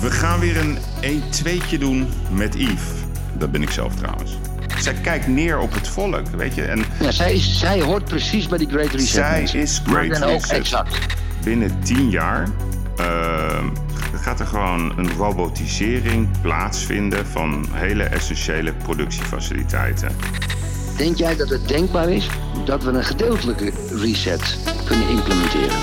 We gaan weer een 1-2'tje doen met Yves. Dat ben ik zelf trouwens. Zij kijkt neer op het volk, weet je. En Ja, zij, is, zij hoort precies bij die Great Reset. zij mensen. is Great ook Reset. exact. Binnen 10 jaar eh, gaat er gewoon een robotisering plaatsvinden van hele essentiële productiefaciliteiten. Denk jij dat het denkbaar is dat we een gedeeltelijke reset kunnen implementeren?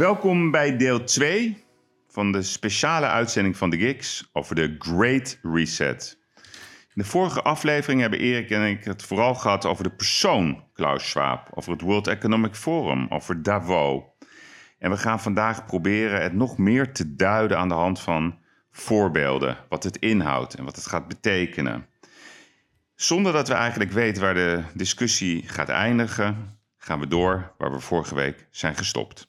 Welkom bij deel 2 van de speciale uitzending van de Gigs over de Great Reset. In de vorige aflevering hebben Erik en ik het vooral gehad over de persoon Klaus Schwab, over het World Economic Forum, over Davos. En we gaan vandaag proberen het nog meer te duiden aan de hand van voorbeelden, wat het inhoudt en wat het gaat betekenen. Zonder dat we eigenlijk weten waar de discussie gaat eindigen, gaan we door waar we vorige week zijn gestopt.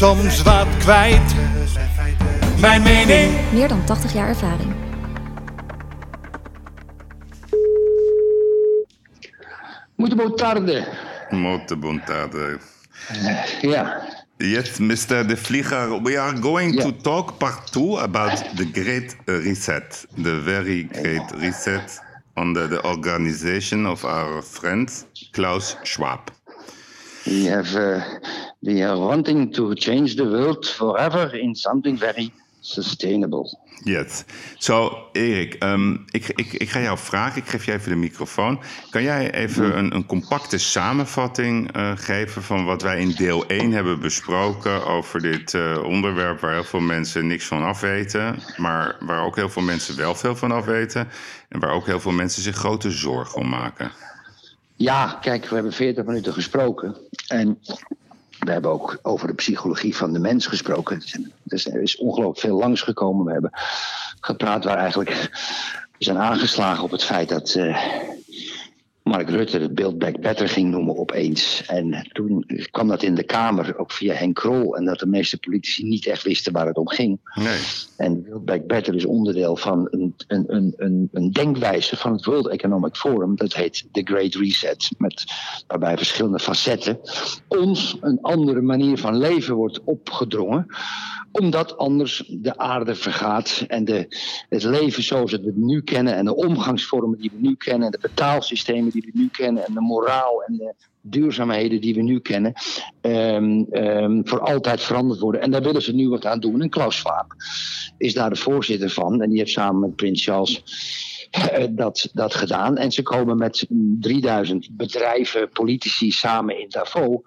Soms wat kwijt. Mijn mening. Meer dan 80 jaar ervaring. Muito boa tarde. Molto bontade. Ja, Yes, Mr. De Vlieger, we are going Yeah. to talk part two about the Great Reset, the very Great Reset under the organization of our friend Klaus Schwab. We have uh, we are wanting to change the world forever in something very sustainable. Yes. So, Erik, ehm, ik, ik, ik ga jou vragen, ik geef je even de microfoon. Kan jij even een, een compacte samenvatting eh, geven van wat wij in deel 1 hebben besproken over dit eh, onderwerp waar heel veel mensen niks van afweten, maar waar ook heel veel mensen wel veel van afweten en waar ook heel veel mensen zich grote zorgen om maken? Ja, kijk, we hebben 40 minuten gesproken. En we hebben ook over de psychologie van de mens gesproken. Er is ongelooflijk veel langsgekomen. We hebben gepraat waar eigenlijk we zijn aangeslagen op het feit dat eh, Mark Rutte het Build Back Better ging noemen opeens. En toen kwam dat in de Kamer, ook via Henk Krol. En dat de meeste politici niet echt wisten waar het om ging. Nee. En Build Back Better is onderdeel van een, een, een, een, een denkwijze van het World Economic Forum. Dat heet The Great Reset. Met, waarbij verschillende facetten ons een andere manier van leven wordt opgedrongen. Omdat anders de aarde vergaat en de, het leven zoals we het nu kennen. En de omgangsvormen die we nu kennen. En de betaalsystemen die we nu kennen. En de moraal en de duurzaamheden die we nu kennen. ehm, ehm, voor altijd veranderd worden. En daar willen ze nu wat aan doen. En Klaus Schwab is daar de voorzitter van. En die heeft samen met Prins Charles eh, dat, dat gedaan. En ze komen met 3000 bedrijven, politici samen in Davos.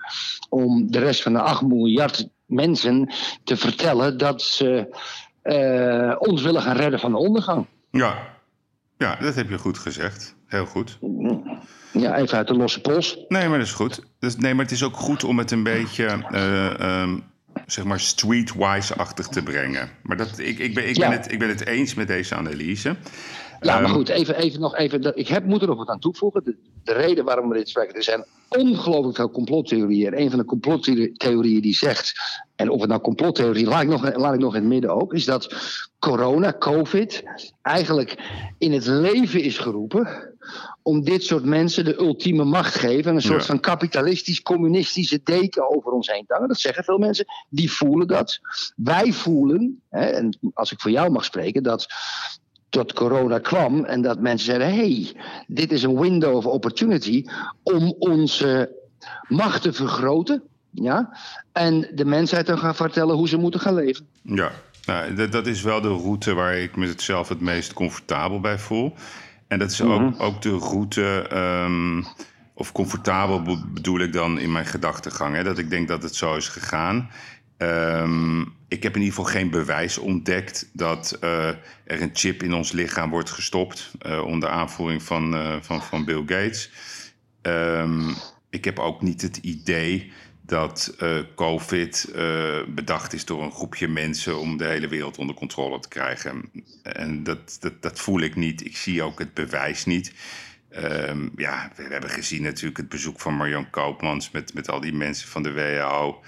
om de rest van de 8 miljard mensen te vertellen dat ze eh, ons willen gaan redden van de ondergang. Ja. ja, dat heb je goed gezegd. Heel goed. Ja, even uit de losse pols. Nee, maar dat is goed. Dus, nee, maar het is ook goed om het een beetje, eh, ehm, zeg maar, streetwise-achtig te brengen. Maar dat, ik, ik, ben, ik, Ja. ben het, ik ben het eens met deze analyse. Ja, maar Ehm, goed, even, even nog even. Ik heb, moet er nog wat aan toevoegen. De, de reden waarom we dit spreken. Er zijn ongelooflijk veel complottheorieën. En een van de complottheorieën die zegt. En of het nou complottheorie, laat ik, nog, laat ik nog in het midden ook. Is dat corona, COVID. eigenlijk in het leven is geroepen. Om dit soort mensen de ultieme macht te geven. en een soort Ja. van kapitalistisch-communistische deken over ons heen te hangen. Dat zeggen veel mensen. Die voelen dat. Wij voelen, hè, en als ik voor jou mag spreken. dat tot corona kwam en dat mensen zeiden: hey, dit is een window of opportunity om onze macht te vergroten. Ja? En de mensheid te gaan vertellen hoe ze moeten gaan leven. Ja, nou, dat, dat is wel de route waar ik mezelf het meest comfortabel bij voel. En dat is ook, ook de route, ehm, of comfortabel be- bedoel ik dan in mijn gedachtegang, hè, dat ik denk dat het zo is gegaan. Ehm, ik heb in ieder geval geen bewijs ontdekt dat uh, er een chip in ons lichaam wordt gestopt uh, onder aanvoering van, uh, van, van Bill Gates. Um, ik heb ook niet het idee dat COVID bedacht is door een groepje mensen om de hele wereld onder controle te krijgen. En dat, dat, dat voel ik niet. Ik zie ook het bewijs niet. Um, ja, we hebben gezien natuurlijk het bezoek van Marjan Koopmans met, met al die mensen van de WHO.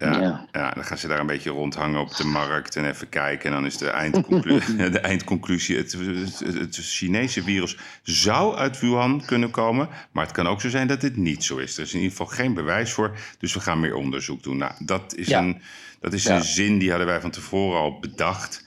Ja, ja. dan gaan ze daar een beetje rondhangen op de markt en even kijken. En dan is de eindconclusie, de eindconclusie het, het, Chinese virus zou uit Wuhan kunnen komen. Maar het kan ook zo zijn dat het niet zo is. Er is in ieder geval geen bewijs voor. Dus we gaan meer onderzoek doen. Nou, dat is, een, dat is een zin die hadden wij van tevoren al bedacht.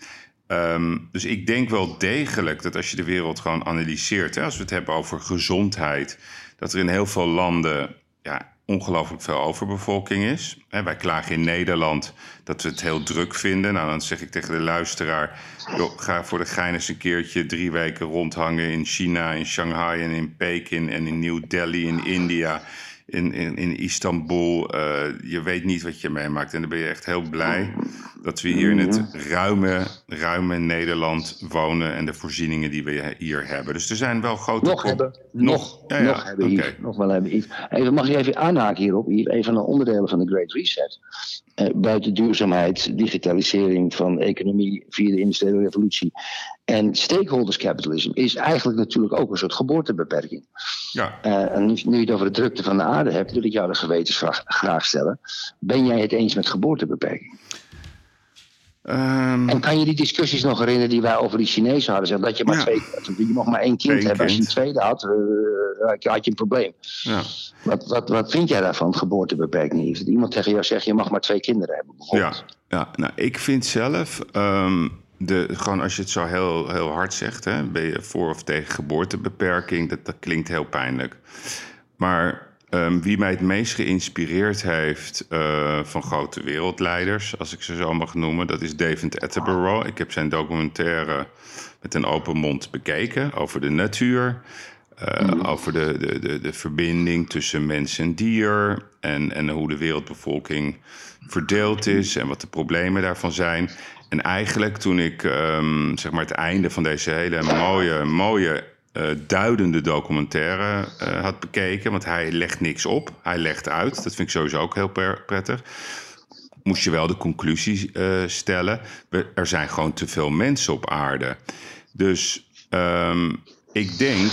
Um, dus ik denk wel degelijk dat als je de wereld gewoon analyseert, hè, als we het hebben over gezondheid, dat er in heel veel landen ja, ongelooflijk veel overbevolking is. wij klagen in Nederland dat we het heel druk vinden. Nou, dan zeg ik tegen de luisteraar: joh, ga voor de gein eens een keertje drie weken rondhangen in China, in Shanghai en in Peking en in New Delhi in India in, in, in Istanbul. Uh, je weet niet wat je meemaakt. En dan ben je echt heel blij dat we hier in het mhm. ruime, ruime Nederland wonen en de voorzieningen die we hier hebben. Dus er zijn wel grote... Nog hebben. Nog, ja, ja. nog hebben okay. Nog wel hebben Even, mag je even aanhaken hierop? Een van de onderdelen van de Great Reset. Uh, buiten duurzaamheid, digitalisering van economie, vierde industriële revolutie en stakeholders capitalism is eigenlijk natuurlijk ook een soort geboortebeperking. Ja. Uh, en nu, nu, je het over de drukte van de aarde hebt, wil ik jou de gewetensvraag graag stellen. Ben jij het eens met geboortebeperking? Um, en kan je die discussies nog herinneren die wij over die Chinezen hadden? Zeg, dat je maar twee, je mag maar één kind hebben. Als je een tweede had, uh, had je een probleem. Ja. Wat, wat, wat vind jij daarvan, geboortebeperking? Heeft iemand tegen jou zegt, je mag maar twee kinderen hebben, bijvoorbeeld? Ja, ja nou, ik vind zelf... Um, de, gewoon als je het zo heel, heel hard zegt, hè, ben je voor of tegen geboortebeperking, dat, dat klinkt heel pijnlijk. Maar um, wie mij het meest geïnspireerd heeft uh, van grote wereldleiders, als ik ze zo mag noemen, dat is David Attenborough. Ik heb zijn documentaire met een open mond bekeken over de natuur. Uh, Over de, de, de, de verbinding tussen mens en dier. En, en hoe de wereldbevolking verdeeld is en wat de problemen daarvan zijn. En eigenlijk toen ik um, zeg maar het einde van deze hele mooie, mooie uh, duidende documentaire uh, had bekeken, want hij legt niks op, hij legt uit. Dat vind ik sowieso ook heel prettig. Moest je wel de conclusie uh, stellen: er zijn gewoon te veel mensen op aarde. Dus um, ik denk,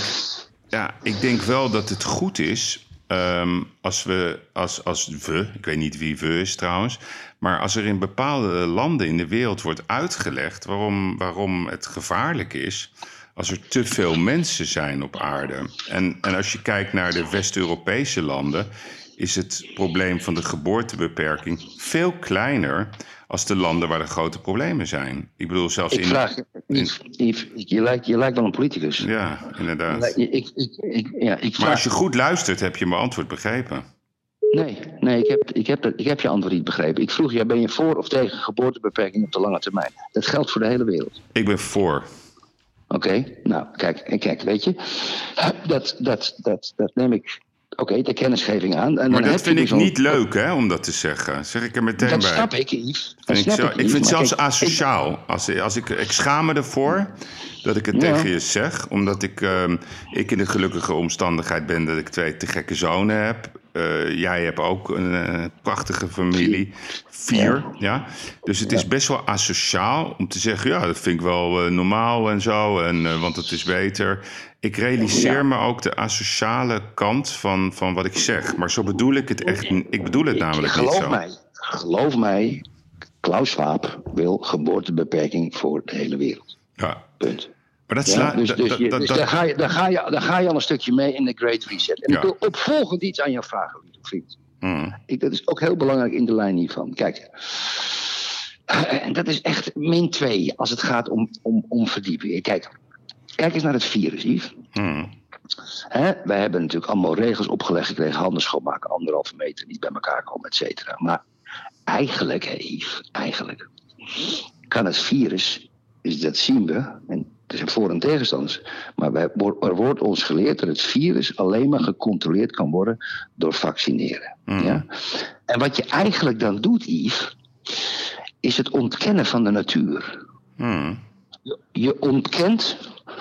ja, ik denk wel dat het goed is Um, als we, als, als we, ik weet niet wie we is trouwens, maar als er in bepaalde landen in de wereld wordt uitgelegd waarom, waarom het gevaarlijk is als er te veel mensen zijn op aarde. En, en als je kijkt naar de West-Europese landen, is het probleem van de geboortebeperking veel kleiner als de landen waar de grote problemen zijn. Ik bedoel, zelfs ik in. Vraag, Yves, Yves, je, lijkt, je lijkt wel een politicus. Ja, inderdaad. Ik, ik, ik, ja, ik maar als je goed luistert, heb je mijn antwoord begrepen. Nee, nee ik, heb, ik, heb, ik heb je antwoord niet begrepen. Ik vroeg je, ben je voor of tegen geboortebeperking op de lange termijn? Dat geldt voor de hele wereld. Ik ben voor. Oké, nou kijk, kijk, weet je, dat, dat, dat, dat neem ik Oké, de kennisgeving aan. En maar dat vind ik dus niet leuk, hè, om dat te zeggen. Zeg ik er meteen dat bij. Dat snap ik, Yves. Dat ik, zo, ik, vind het zelfs asociaal. Als, als ik, ik schaam me ervoor dat ik het tegen je zeg. Omdat ik, uh, ik in de gelukkige omstandigheid ben dat ik twee te gekke zonen heb. Uh, jij hebt ook een uh, prachtige familie. Vier, ja. Dus het is best wel asociaal om te zeggen... ja, dat vind ik wel uh, normaal en zo, en, want het is beter. Ik realiseer me ook de asociale kant van, van wat ik zeg. Maar zo bedoel ik het echt Ik bedoel het namelijk geloof niet zo. Mij, geloof mij, Klaus Schwab wil geboortebeperking voor de hele wereld. Ja. Punt. Maar dat slaat. dus, daar, ga je, daar, ga je, daar ga je al een stukje mee in de Great Reset. En ik wil opvolgend iets aan jou vragen, vriend. Mm. Ik, dat is ook heel belangrijk in de lijn hiervan. Kijk, en dat is echt min 2 als het gaat om, om, om verdieping. Kijk, kijk eens naar het virus, Yves. Mm. Hè, wij hebben natuurlijk allemaal regels opgelegd gekregen. Handen schoonmaken, anderhalve meter, niet bij elkaar komen, et cetera. Maar eigenlijk, Yves, eigenlijk kan het virus, dus dat zien we, en er zijn voor- en tegenstanders. Maar wij, er wordt ons geleerd dat het virus alleen maar gecontroleerd kan worden door vaccineren. Mm. Ja? En wat je eigenlijk dan doet, Yves, is het ontkennen van de natuur. Je- Je ontkent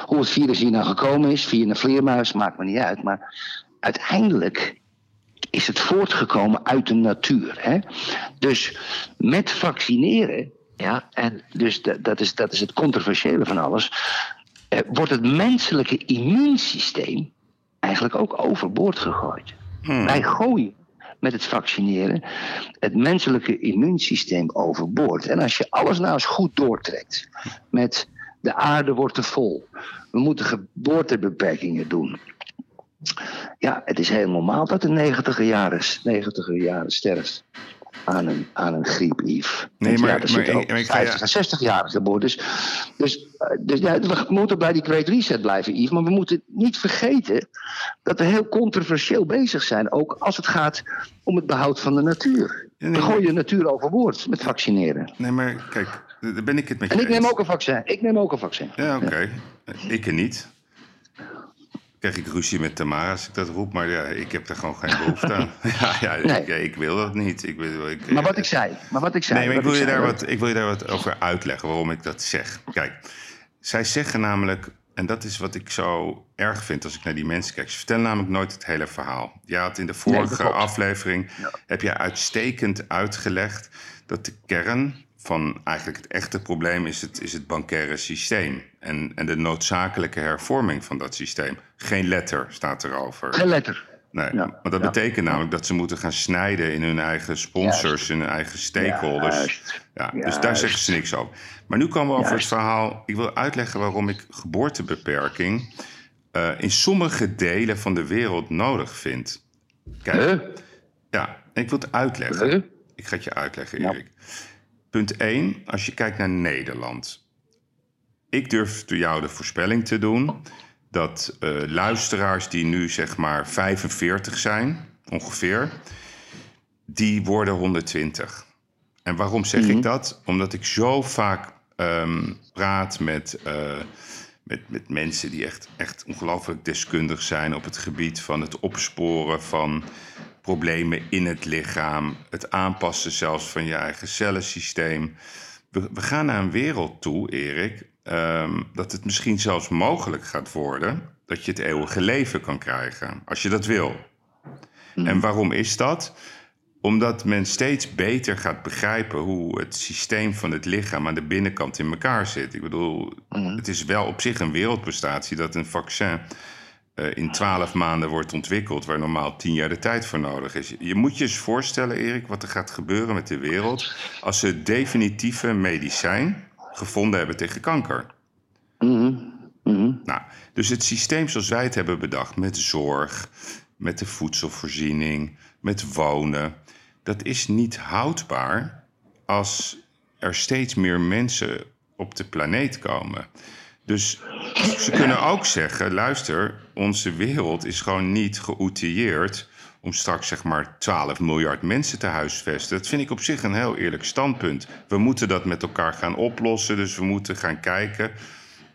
hoe het virus hier nou gekomen is, via een vleermuis, maakt me niet uit. Maar uiteindelijk is het voortgekomen uit de natuur. Hè? Dus met vaccineren, ja, en dus dat, is, dat is het controversiële van alles, eh, wordt het menselijke immuunsysteem eigenlijk ook overboord gegooid. Hmm. Wij gooien met het vaccineren het menselijke immuunsysteem overboord. En als je alles nou eens goed doortrekt met de aarde wordt te vol, we moeten geboortebeperkingen doen. Ja, het is heel normaal dat een 90 jaren, 90 jaren sterft aan een, aan een griep, Yves. Nee, maar- ja, er maar zitten ik- ook maar ik ga je- 50 en 60 jaren geboren. Dus, dus, eh, dus ja, we moeten bij die Great Reset blijven, Yves. Maar we moeten niet vergeten dat we heel controversieel bezig zijn. Ook als het gaat om het behoud van de natuur. nee, we gooien de natuur overboord met vaccineren. Nee, maar kijk, daar ben ik het met je En ik neem ook een vaccin. Ik neem ook een vaccin. Ja, oké. Ik er niet. Krijg ik ruzie met Tamara als ik dat roep, maar ja, ik heb er gewoon geen behoefte aan. ja, ja, Nee. ik, ik wil dat niet. Ik wil, ik, Maar wat ik zei. Maar wat ik zei. Nee, maar ik wil, je daar wat, ik wil je daar wat over uitleggen waarom ik dat zeg. Kijk, zij zeggen namelijk, en dat is wat ik zo erg vind als ik naar die mensen kijk. Ze vertellen namelijk nooit het hele verhaal. Je had in de vorige aflevering, heb jij uitstekend uitgelegd dat de kern van eigenlijk het echte probleem is het, is het bankaire systeem. En, en de noodzakelijke hervorming van dat systeem. Geen letter staat erover. Geen letter. Nee, Ja, maar dat ja. betekent namelijk dat ze moeten gaan snijden in hun eigen sponsors, in hun eigen stakeholders. Juist. Ja, dus daar zeggen ze niks over. Maar nu komen we over het verhaal. Ik wil uitleggen waarom ik geboortebeperking eh, in sommige delen van de wereld nodig vind. Kijk, Huh? ja, ik wil het uitleggen. Huh? Ik ga het je uitleggen, Ja. Punt 1, als je kijkt naar Nederland. Ik durf door jou de voorspelling te doen dat eh, luisteraars die nu zeg maar 45 zijn, ongeveer, die worden 120. En waarom zeg ik dat? Omdat ik zo vaak ehm, praat met, eh, met, met mensen die echt, echt ongelooflijk deskundig zijn op het gebied van het opsporen van problemen in het lichaam, het aanpassen zelfs van je eigen cellensysteem. We, we gaan naar een wereld toe, Erik, ehm, dat het misschien zelfs mogelijk gaat worden dat je het eeuwige leven kan krijgen, als je dat wil. En waarom is dat? Omdat men steeds beter gaat begrijpen hoe het systeem van het lichaam aan de binnenkant in elkaar zit. Ik bedoel, het is wel op zich een wereldprestatie dat een vaccin in twaalf maanden wordt ontwikkeld, waar normaal tien jaar de tijd voor nodig is. Je moet je eens voorstellen, Erik, wat er gaat gebeuren met de wereld als ze het definitieve medicijn gevonden hebben tegen kanker. Mhm. Mhm. Nou, dus het systeem zoals wij het hebben bedacht, met zorg, met de voedselvoorziening, met wonen, dat is niet houdbaar als er steeds meer mensen op de planeet komen. Dus ze kunnen ook zeggen: luister, onze wereld is gewoon niet geoutilleerd om straks zeg maar 12 miljard mensen te huisvesten. Dat vind ik op zich een heel eerlijk standpunt. We moeten dat met elkaar gaan oplossen, dus we moeten gaan kijken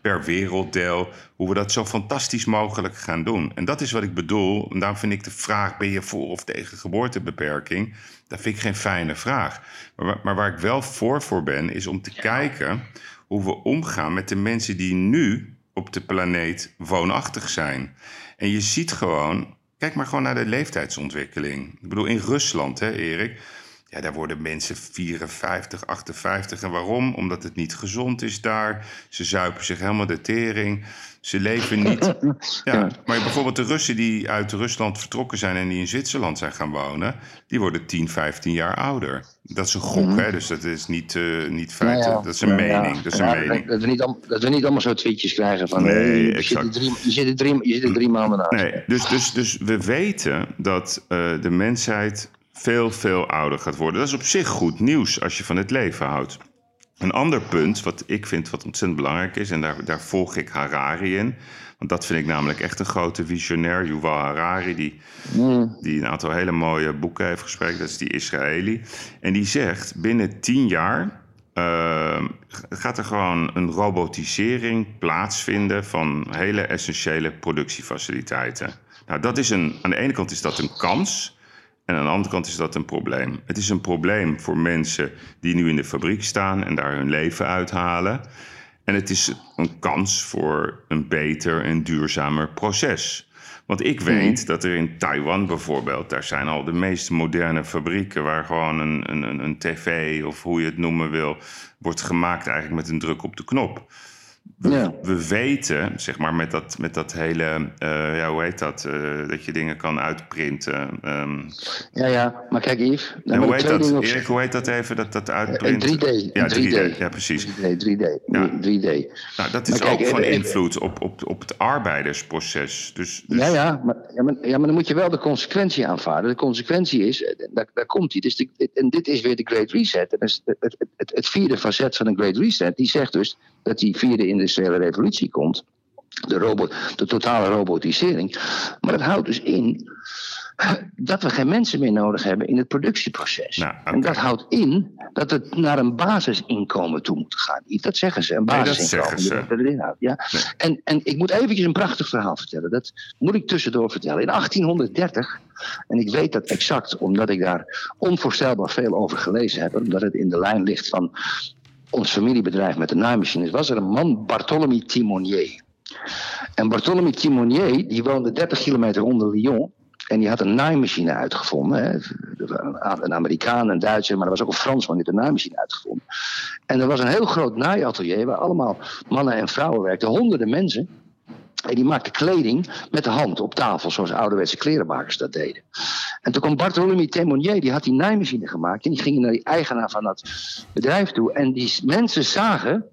per werelddeel hoe we dat zo fantastisch mogelijk gaan doen. En dat is wat ik bedoel. En daarom vind ik de vraag: ben je voor of tegen geboortebeperking? Dat vind ik geen fijne vraag. Maar, maar waar ik wel voor voor ben, is om te kijken hoe we omgaan met de mensen die nu op de planeet woonachtig zijn. En je ziet gewoon, kijk maar gewoon naar de leeftijdsontwikkeling. Ik bedoel, in Rusland, hè, Erik. Ja, daar worden mensen 54, 58. En waarom? Omdat het niet gezond is daar. Ze zuipen zich helemaal de tering. Ze leven niet. Ja, maar bijvoorbeeld de Russen die uit Rusland vertrokken zijn en die in Zwitserland zijn gaan wonen, die worden 10, 15 jaar ouder. Dat is een gok, hè? Dus dat is niet, eh niet feit. Nou ja, dat is een ja, mening. Dat is een ja, mening. Dat we, niet al- dat we niet allemaal zo tweetjes krijgen van... Nee, je, exact. zit er drie, je, zit er drie, je zit er drie maanden naast. Nee, dus, dus, dus we weten dat eh, de mensheid veel, veel ouder gaat worden. Dat is op zich goed nieuws als je van het leven houdt. Een ander punt wat ik vind wat ontzettend belangrijk is, en daar, daar volg ik Harari in. Want dat vind ik namelijk echt een grote visionair. Yuval Harari, die, die een aantal hele mooie boeken heeft gesproken. Dat is die Israëli. En die zegt, binnen tien jaar eh, gaat er gewoon een robotisering plaatsvinden van hele essentiële productiefaciliteiten. Nou, dat is een, aan de ene kant is dat een kans. En aan de andere kant is dat een probleem. Het is een probleem voor mensen die nu in de fabriek staan en daar hun leven uithalen. En het is een kans voor een beter en duurzamer proces. Want ik weet dat er in Taiwan bijvoorbeeld, daar zijn al de meest moderne fabrieken waar gewoon een, een, een tv of hoe je het noemen wil, wordt gemaakt eigenlijk met een druk op de knop. We, Ja. we weten, zeg maar, met dat, met dat hele, eh, ja, hoe heet dat, eh, dat je dingen kan uitprinten. ehm, Ja, ja, maar kijk Yves. en hoe heet dat, Erik, hoe heet dat even, dat, dat In uitprinten? 3D. Ja, in 3D, ja precies. 3D, 3D. Ja. 3D. Nou, dat is kijk, ook van eh, eh, invloed op, op, op het arbeidersproces. Dus, dus Ja, ja maar, ja, maar, ja, maar dan moet je wel de consequentie aanvaarden. De consequentie is, eh, daar, daar komt hij. Dus de- en dit is weer de Great Reset. En het, het, het, het vierde facet van de Great Reset, die zegt dus dat die vierde industriële revolutie komt. De, robot, de totale robotisering. Maar dat houdt dus in dat we geen mensen meer nodig hebben in het productieproces. Nou. En dat houdt in dat het naar een basisinkomen toe moet gaan. Dat zeggen ze, een Nee, dat basisinkomen. zeggen ze. Dat erin houdt, ja? Nee. En, en ik moet eventjes een prachtig verhaal vertellen. Dat moet ik tussendoor vertellen. In 1830, en ik weet dat exact omdat ik daar onvoorstelbaar veel over gelezen heb, omdat het in de lijn ligt van ons familiebedrijf met de naaimachines, was er een man, Bartholomew Timonier. En Bartholomew Timonier, die woonde 30 kilometer onder Lyon. En die had een naaimachine uitgevonden. Hè. Een Amerikaan, een Duitser, maar er was ook een Fransman die een naaimachine uitgevonden. En er was een heel groot naaiatelier waar allemaal mannen en vrouwen werkten, honderden mensen. En die maakten kleding met de hand op tafel, zoals ouderwetse klerenmakers dat deden. En toen kwam Bartholomew Temonier, die had die naaimachine gemaakt. En die ging naar die eigenaar van dat bedrijf toe. En die mensen zagen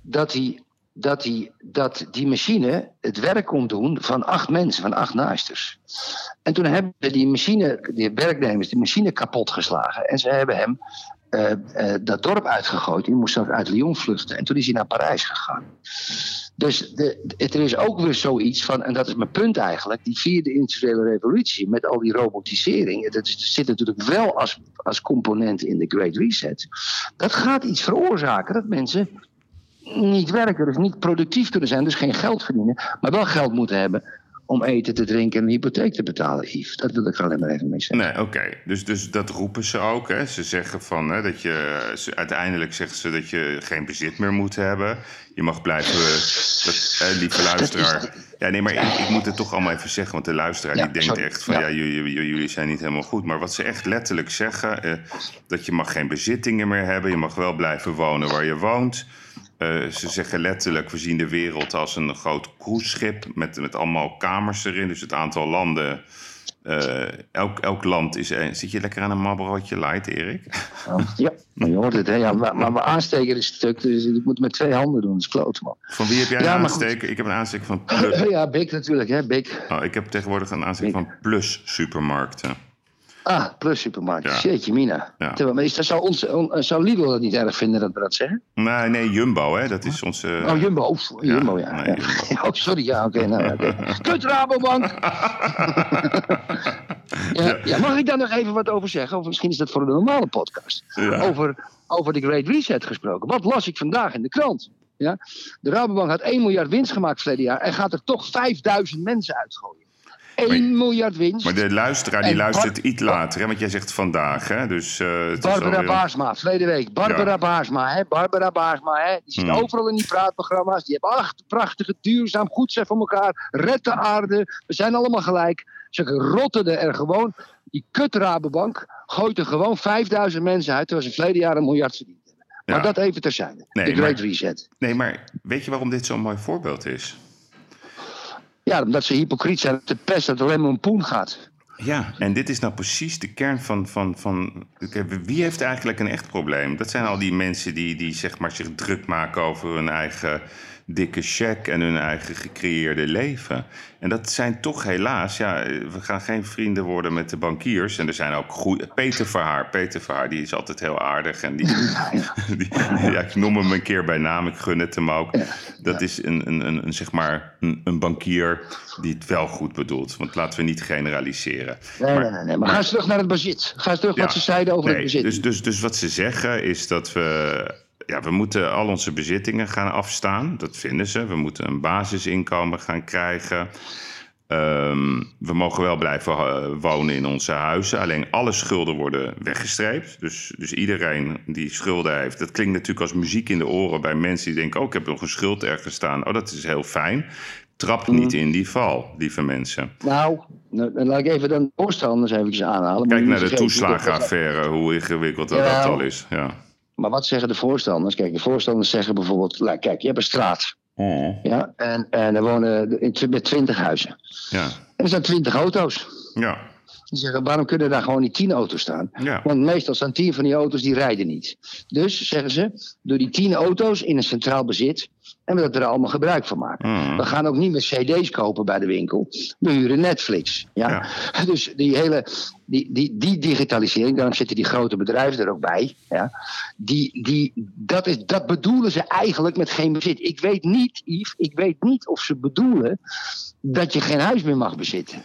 dat die, dat die, dat die machine het werk kon doen van acht mensen, van acht naaisters. En toen hebben die machine, die werknemers, die machine kapot geslagen. En ze hebben hem eh, eh, dat dorp uitgegooid. Die moest zelfs uit Lyon vluchten. En toen is hij naar Parijs gegaan. Dus de, het, er is ook weer zoiets van, en dat is mijn punt eigenlijk, die vierde industriële revolutie met al die robotisering, dat is, zit natuurlijk wel als, als component in de Great Reset. Dat gaat iets veroorzaken dat mensen niet werken, dus niet productief kunnen zijn, dus geen geld verdienen, maar wel geld moeten hebben om eten te drinken en een hypotheek te betalen, Yves. Dat wil ik alleen maar even mee zeggen. Nee, oké. Dus, dus dat roepen ze ook. Hè? Ze zeggen van hè, dat je. Ze, uiteindelijk zeggen ze dat je geen bezit meer moet hebben. Je mag blijven. Dat, hè, lieve luisteraar. Ja, nee, maar ik, ik moet het toch allemaal even zeggen. Want de luisteraar Ja, die denkt sorry. echt van ja, jullie, jullie zijn niet helemaal goed. Maar wat ze echt letterlijk zeggen. eh, dat je mag geen bezittingen meer hebben. Je mag wel blijven wonen waar je woont. Eh, ze zeggen letterlijk, we zien de wereld als een groot cruiseschip met, met allemaal kamers erin. Dus het aantal landen, eh, elk, elk land is... één. Zit je lekker aan een Marlborootje light, Erik? Ja, maar je hoort het, hè. Ja, maar, maar mijn aansteker is stuk, dus ik moet het met twee handen doen. Dat is klote, man. Van wie heb jij Ja, een goed. Ik heb een aansteker van Plus. Ja, Big natuurlijk, hè, Big. Oh, ik heb tegenwoordig een aansteker van Plus Supermarkten. Ah, plus supermarkt. Ja. Jeetje, Mina. Ja. Terwijl, maar is dat, zou, ons, on- zou Lidl dat niet erg vinden dat we dat zeggen? Nee, nee, Jumbo, hè? Dat is onze... oh, Jumbo. Oh, Jumbo, ja. nee, ja. Jumbo. Oh, sorry, ja, oké. nou. Kut Rabobank! ja, mag ik daar nog even wat over zeggen? Of misschien is dat voor een normale podcast. Over, over de Great Reset gesproken. Wat las ik vandaag in de krant? Ja? De Rabobank had 1 miljard winst gemaakt verleden jaar... en gaat er toch 5000 mensen uitgooien. 1 miljard winst. Maar de luisteraar die En luistert Bar- iets later, hè? Want jij zegt vandaag, hè? Dus, eh, Barbara alweer- Baarsma, verleden week. Barbara Ja. Baarsma, hè? Barbara Baarsma, hè? Die zit Hmm. overal in die praatprogramma's. Die hebben acht prachtige, duurzaam, goed zijn voor elkaar. Red de aarde. We zijn allemaal gelijk. Ze rotten er gewoon. Die kut Rabobank gooit er gewoon 5000 mensen uit. Terwijl ze verleden jaar een miljard verdiend hebben. Maar Ja. dat even terzijde. Nee, de Great maar- Reset. Nee, maar weet je waarom dit zo'n mooi voorbeeld is? Ja, omdat ze hypocriet zijn. De pest dat het alleen maar om poen gaat. Ja, en dit is nou precies de kern van. van, van wie heeft eigenlijk een echt probleem? Dat zijn al die mensen die, die zeg maar, zich druk maken over hun eigen dikke check en hun eigen gecreëerde leven. En dat zijn toch helaas, ja, we gaan geen vrienden worden met de bankiers. En er zijn ook goede. Peter Verhaar, Peter Verhaar, die is altijd heel aardig. En die, die, ja, ik noem hem een keer bij naam, ik gun het hem ook. Dat is een, een, een, een, zeg maar, een, een bankier die het wel goed bedoelt. Want laten we niet generaliseren. Nee, Maar- nee, nee, nee. Maar ga eens terug naar het bezit. Ga eens terug wat ze zeiden over Nee, het bezit. Dus, dus, dus wat ze zeggen is dat we. Ja, we moeten al onze bezittingen gaan afstaan. Dat vinden ze. We moeten een basisinkomen gaan krijgen. Ehm, we mogen wel blijven eh, wonen in onze huizen. Alleen alle schulden worden weggestreept. Dus, dus iedereen die schulden heeft. Dat klinkt natuurlijk als muziek in de oren bij mensen die denken: Oh, ik heb nog een schuld ergens staan. Oh, dat is heel fijn. Trap Mhm. niet in die val, lieve mensen. Nou, nou, dan laat ik even de voorstanders even aanhalen. Kijk naar de toeslagenaffaire, hoe ingewikkeld dat, Ja. dat al is. Ja. Maar wat zeggen de voorstanders? Kijk, de voorstanders zeggen bijvoorbeeld: nou, Kijk, je hebt een straat. Ja, en, en er wonen in- met twintig huizen. Ja. En er zijn twintig auto's. Ja. Die zeggen, waarom kunnen daar gewoon niet tien auto's staan? Ja. Want meestal staan tien van die auto's die rijden niet. Dus, zeggen ze, door die tien auto's in een centraal bezit... en we dat er allemaal gebruik van maken. Mhm. We gaan ook niet meer cd's kopen bij de winkel. We huren Netflix. Ja? Dus die hele die, die, die digitalisering, daarom zitten die grote bedrijven er ook bij. Ja? Die, die, dat, is, dat bedoelen ze eigenlijk met geen bezit. Ik weet niet, Yves, ik weet niet of ze bedoelen... dat je geen huis meer mag bezitten.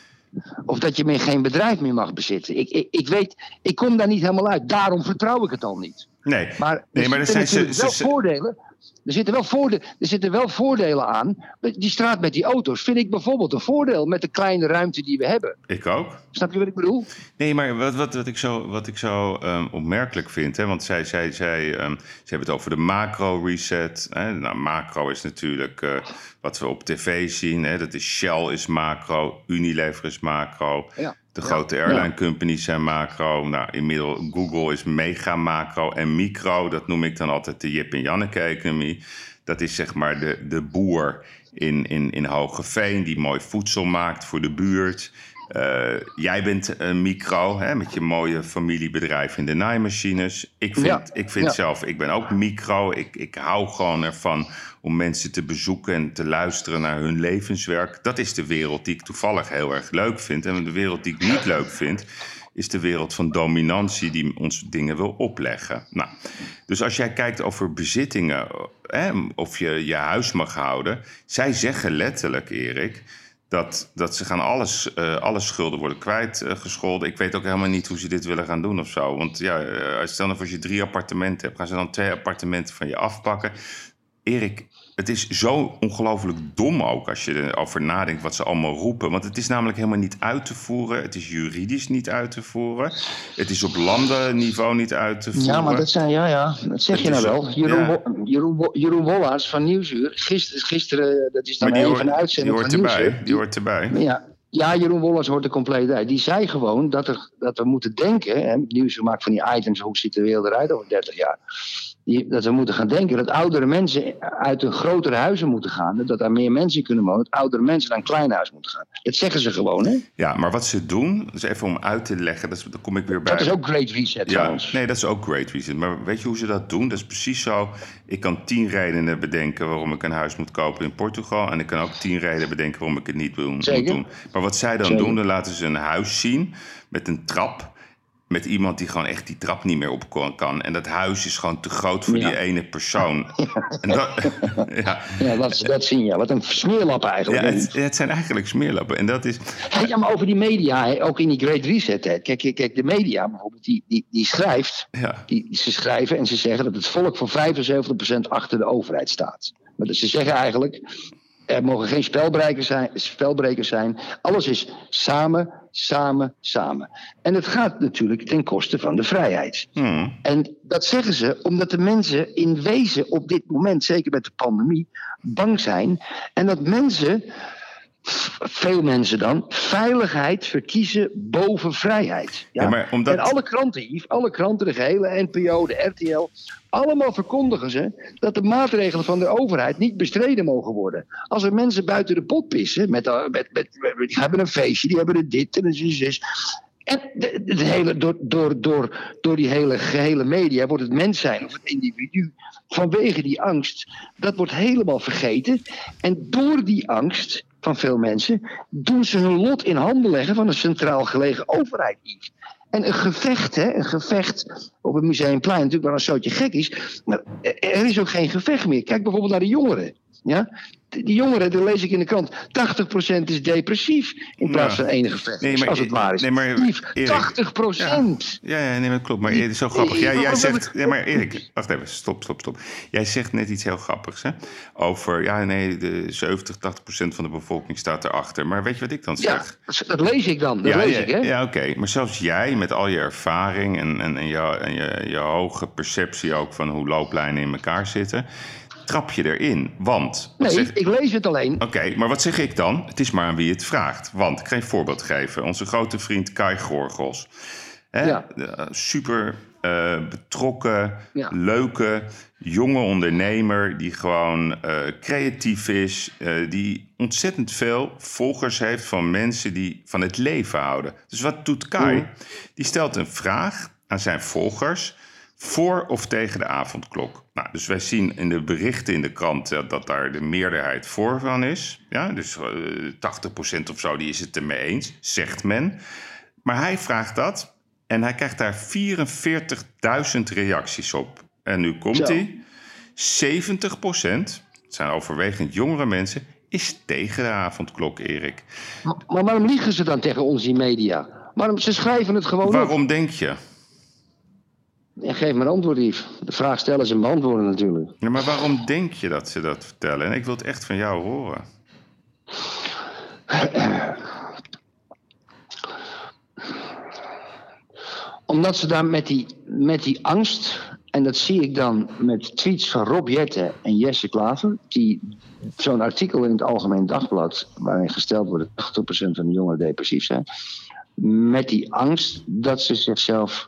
Of dat je meer geen bedrijf meer mag bezitten. Ik, ik, ik weet, ik kom daar niet helemaal uit. Daarom vertrouw ik het al niet. Nee, Maar, nee, er maar er zijn ze, wel ze- voordelen. Er zitten, wel voorde, er zitten wel voordelen aan. Die straat met die auto's vind ik bijvoorbeeld een voordeel met de kleine ruimte die we hebben. Ik ook. Snap je wat ik bedoel? Nee, maar wat, wat, wat ik zo, wat ik zo ehm, opmerkelijk vind, hè, want zij, zij, zij, ehm, ze hebben het over de macro-reset. Nou, macro is natuurlijk eh, wat we op tv zien. Hè. Dat is Shell is macro, Unilever is macro. Ja. De grote Ja. airline companies zijn macro. Nou, inmiddels Google is mega macro. En micro, dat noem ik dan altijd de Jip en Janneke-economie. Dat is zeg maar de, de boer in, in, in Hogeveen die mooi voedsel maakt voor de buurt. Eh, jij bent een micro hè, met je mooie familiebedrijf in de naaimachines. Ik vind, Ja, ik vind ja. zelf, ik ben ook micro. Ik, ik hou gewoon ervan om mensen te bezoeken en te luisteren naar hun levenswerk. Dat is de wereld die ik toevallig heel erg leuk vind. En de wereld die ik niet leuk vind, is de wereld van dominantie die ons dingen wil opleggen. Nou, dus als jij kijkt over bezittingen, hè, of je je huis mag houden, zij zeggen letterlijk, Erik. Dat, dat ze gaan alles, eh, alle schulden worden kwijtgescholden. ik weet ook helemaal niet hoe ze dit willen gaan doen of zo. Want ja, eh, stel nou als je drie appartementen hebt, gaan ze dan twee appartementen van je afpakken. Erik, het is zo ongelooflijk dom ook als je erover nadenkt wat ze allemaal roepen. Want het is namelijk helemaal niet uit te voeren. Het is juridisch niet uit te voeren. Het is op landenniveau niet uit te voeren. Ja, maar dat zijn, ja, ja, dat zeg je nou wel. Jeroen, ja. Jeroen, Wo- Jeroen Wollaars van Nieuwsuur, gisteren, gisteren dat is dan Maar die een van de hoort, die hoort van erbij. Nieuwsuur. Die hoort erbij. Ja, ja, Jeroen Wollers hoort er compleet uit. Die zei gewoon dat, er, dat we moeten denken, hè, nieuws gemaakt van die items, hoe ziet de wereld eruit over 30 jaar. Die, dat we moeten gaan denken dat oudere mensen uit een grotere huizen moeten gaan. Dat daar meer mensen kunnen wonen. Dat oudere mensen naar een klein huis moeten gaan. Dat zeggen ze gewoon, hè? Ja, maar wat ze doen, dus even om uit te leggen, dat kom ik weer bij. Dat is ook Great Reset Ja, trouwens. nee, dat is ook Great Reason. Maar weet je hoe ze dat doen? Dat is precies zo. Ik kan tien redenen bedenken waarom ik een huis moet kopen in Portugal. En ik kan ook tien redenen bedenken waarom ik het niet wil, moet Zeker. doen. Maar wat zij dan Zeker. doen, dan laten ze een huis zien met een trap. Met iemand die gewoon echt die trap niet meer op kan. En dat huis is gewoon te groot voor Ja. die ene persoon. En dat, ja, Ja, dat, dat zien ja. Wat een smeerlap ja eigenlijk. het, het zijn eigenlijk smeerlappen. En dat is... Hey, ja, maar over die media, ook in die Great Reset. Hè. Kijk, kijk, kijk, de media bijvoorbeeld, die, die, die schrijft. Ja, Die, ze schrijven en ze zeggen dat het volk voor 75% achter de overheid staat. Maar dus ze zeggen eigenlijk, er mogen geen spelbrekers zijn, spelbrekers zijn. Alles is samen, samen, samen. En het gaat natuurlijk ten koste van de vrijheid. hm, En dat zeggen ze omdat de mensen in wezen op dit moment, zeker met de pandemie, bang zijn. En dat mensen, veel mensen dan, veiligheid verkiezen boven vrijheid. Ja? Ja, maar omdat- En alle kranten, Yves, alle kranten, de gehele NPO, de RTL, allemaal verkondigen ze dat de maatregelen van de overheid niet bestreden mogen worden. Als er mensen buiten de pot pissen, met, eh, met, met, die hebben een feestje, die hebben er dit en een zus. En de, hele, door, door, door, door die hele gehele media wordt het mens zijn of het individu vanwege die angst, dat wordt helemaal vergeten. En door die angst van veel mensen doen ze hun lot in handen leggen van een centraal gelegen overheid. En een gevecht, hè, een gevecht op het Museumplein, natuurlijk wel een soortje gek is, maar er is ook geen gevecht meer. Kijk bijvoorbeeld naar de jongeren. Ja? Die jongeren, dat lees ik in de krant, 80% is depressief in plaats Ja. van enige vecht. Nee, maar- als het waar is. nee, maar, Lief, Erik, 80%. Ja, ja nee, dat klopt. Maar het is zo grappig. Jij, jij zegt... Nee, maar Erik, wacht even. Stop, stop, stop. Jij zegt net iets heel grappigs, hè? Over, ja, nee, de 70, 80 procent van de bevolking staat erachter. Maar weet je wat ik dan Ja, zeg? dat lees ik dan. Dat ja, lees ja, ik, hè? ja oké. Maar zelfs jij, met al je ervaring en, en, en, je, en je, je hoge perceptie ook van hoe looplijnen in elkaar zitten, trap je erin. Want, Nee, zeg- ik lees het alleen. Oké, maar wat zeg ik dan? Het is maar aan wie het vraagt. Want, ik ga een voorbeeld geven. Onze grote vriend Kai Gorgels. Hè? Ja. Eh, Super eh, betrokken, Ja. leuke, jonge ondernemer... die gewoon eh, creatief is. die ontzettend veel volgers heeft van mensen die van het leven houden. Dus wat doet Kai? Mhm. Die stelt een vraag aan zijn volgers voor of tegen de avondklok. Nou, dus wij zien in de berichten in de krant eh, dat daar de meerderheid voor van is. Ja, dus eh 80% of zo, die is het ermee eens, zegt men. Maar hij vraagt dat en hij krijgt daar 44.000 reacties op. En nu komt hij. 70%, het zijn overwegend jongere mensen, is tegen de avondklok, Erik. Maar, maar waarom liegen ze dan tegen ons in media? Waarom, ze schrijven het gewoon op. Waarom denk je? Geef maar antwoord, Yves. De vraag stellen ze en beantwoorden natuurlijk. Ja, maar waarom denk je dat ze dat vertellen? En ik wil het echt van jou horen. Omdat ze daar met die, met die angst, en dat zie ik dan met tweets van Rob Jetten en Jesse Klaver, die zo'n artikel in het Algemeen Dagblad, waarin gesteld wordt dat 80% van de jongeren depressief zijn, met die angst dat ze zichzelf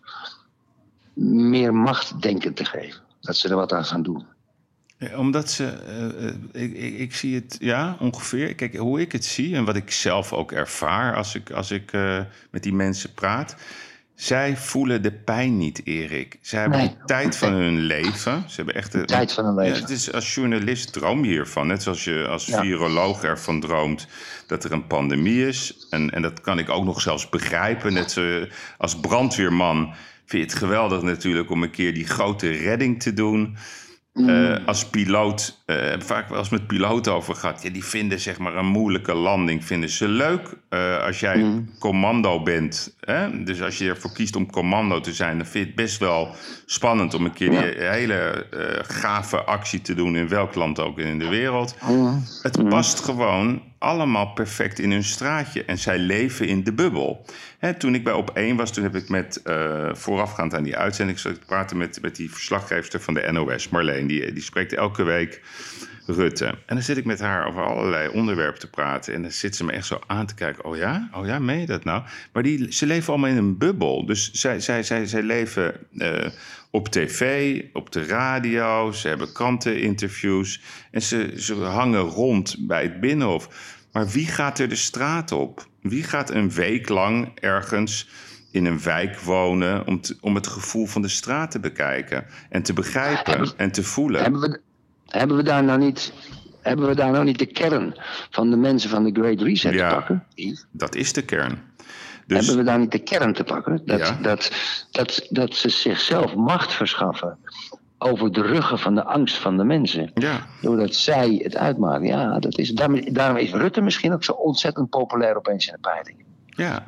meer macht denken te geven. Dat ze er wat aan gaan doen. Ja, Omdat ze, eh, eh, ik, ik, ik zie het, ja, ongeveer. Kijk, hoe ik het zie en wat ik zelf ook ervaar als ik, als ik eh, met die mensen praat. Zij voelen de pijn niet, Erik. Zij hebben Nee. de tijd van hun leven. Ze hebben echt de tijd van hun leven. Ja, het is, als journalist droom je hiervan. Net zoals je als Ja. viroloog ervan droomt dat er een pandemie is. En, en dat kan ik ook nog zelfs begrijpen. Net zo, als brandweerman vind je het geweldig natuurlijk om een keer die grote redding te doen. Eh, als piloot, eh, vaak wel eens met piloten over gehad. Ja, die vinden zeg maar een moeilijke landing vinden ze leuk. Eh, als jij commando bent, hè? dus als je ervoor kiest om commando te zijn, dan vind je het best wel spannend om een keer die hele eh, gave actie te doen in welk land ook in de wereld. Het past gewoon allemaal perfect in hun straatje. En zij leven in de bubbel. Hè, toen ik bij Op 1 was, toen heb ik met, eh, voorafgaand aan die uitzending... zat ik te praten met, met die verslaggeefster van de NOS, Marleen. Die, die spreekt elke week Rutte. En dan zit ik met haar over allerlei onderwerpen te praten. En dan zit ze me echt zo aan te kijken. Oh ja? Oh ja, meen je dat nou? Maar die, ze leven allemaal in een bubbel. Dus zij, zij, zij, zij leven eh, op tv, op de radio. Ze hebben kranteninterviews. En ze, ze hangen rond bij het Binnenhof. Maar wie gaat er de straat op? Wie gaat een week lang ergens in een wijk wonen... om, te- om het gevoel van de straat te bekijken? En te begrijpen en te voelen? Hebben we, hebben we daar nou niet... Hebben we daar nou niet de kern van de mensen van de Great Reset Ja. te pakken? Dat is de kern. Dus Hebben we daar niet de kern te pakken? Dat, Ja. dat, dat, dat ze zichzelf macht verschaffen over de ruggen van de angst van de mensen. ja, Doordat zij het uitmaken. Ja, dat is, daarom, daarom is Rutte misschien ook zo ontzettend populair opeens in de peiling. Ja.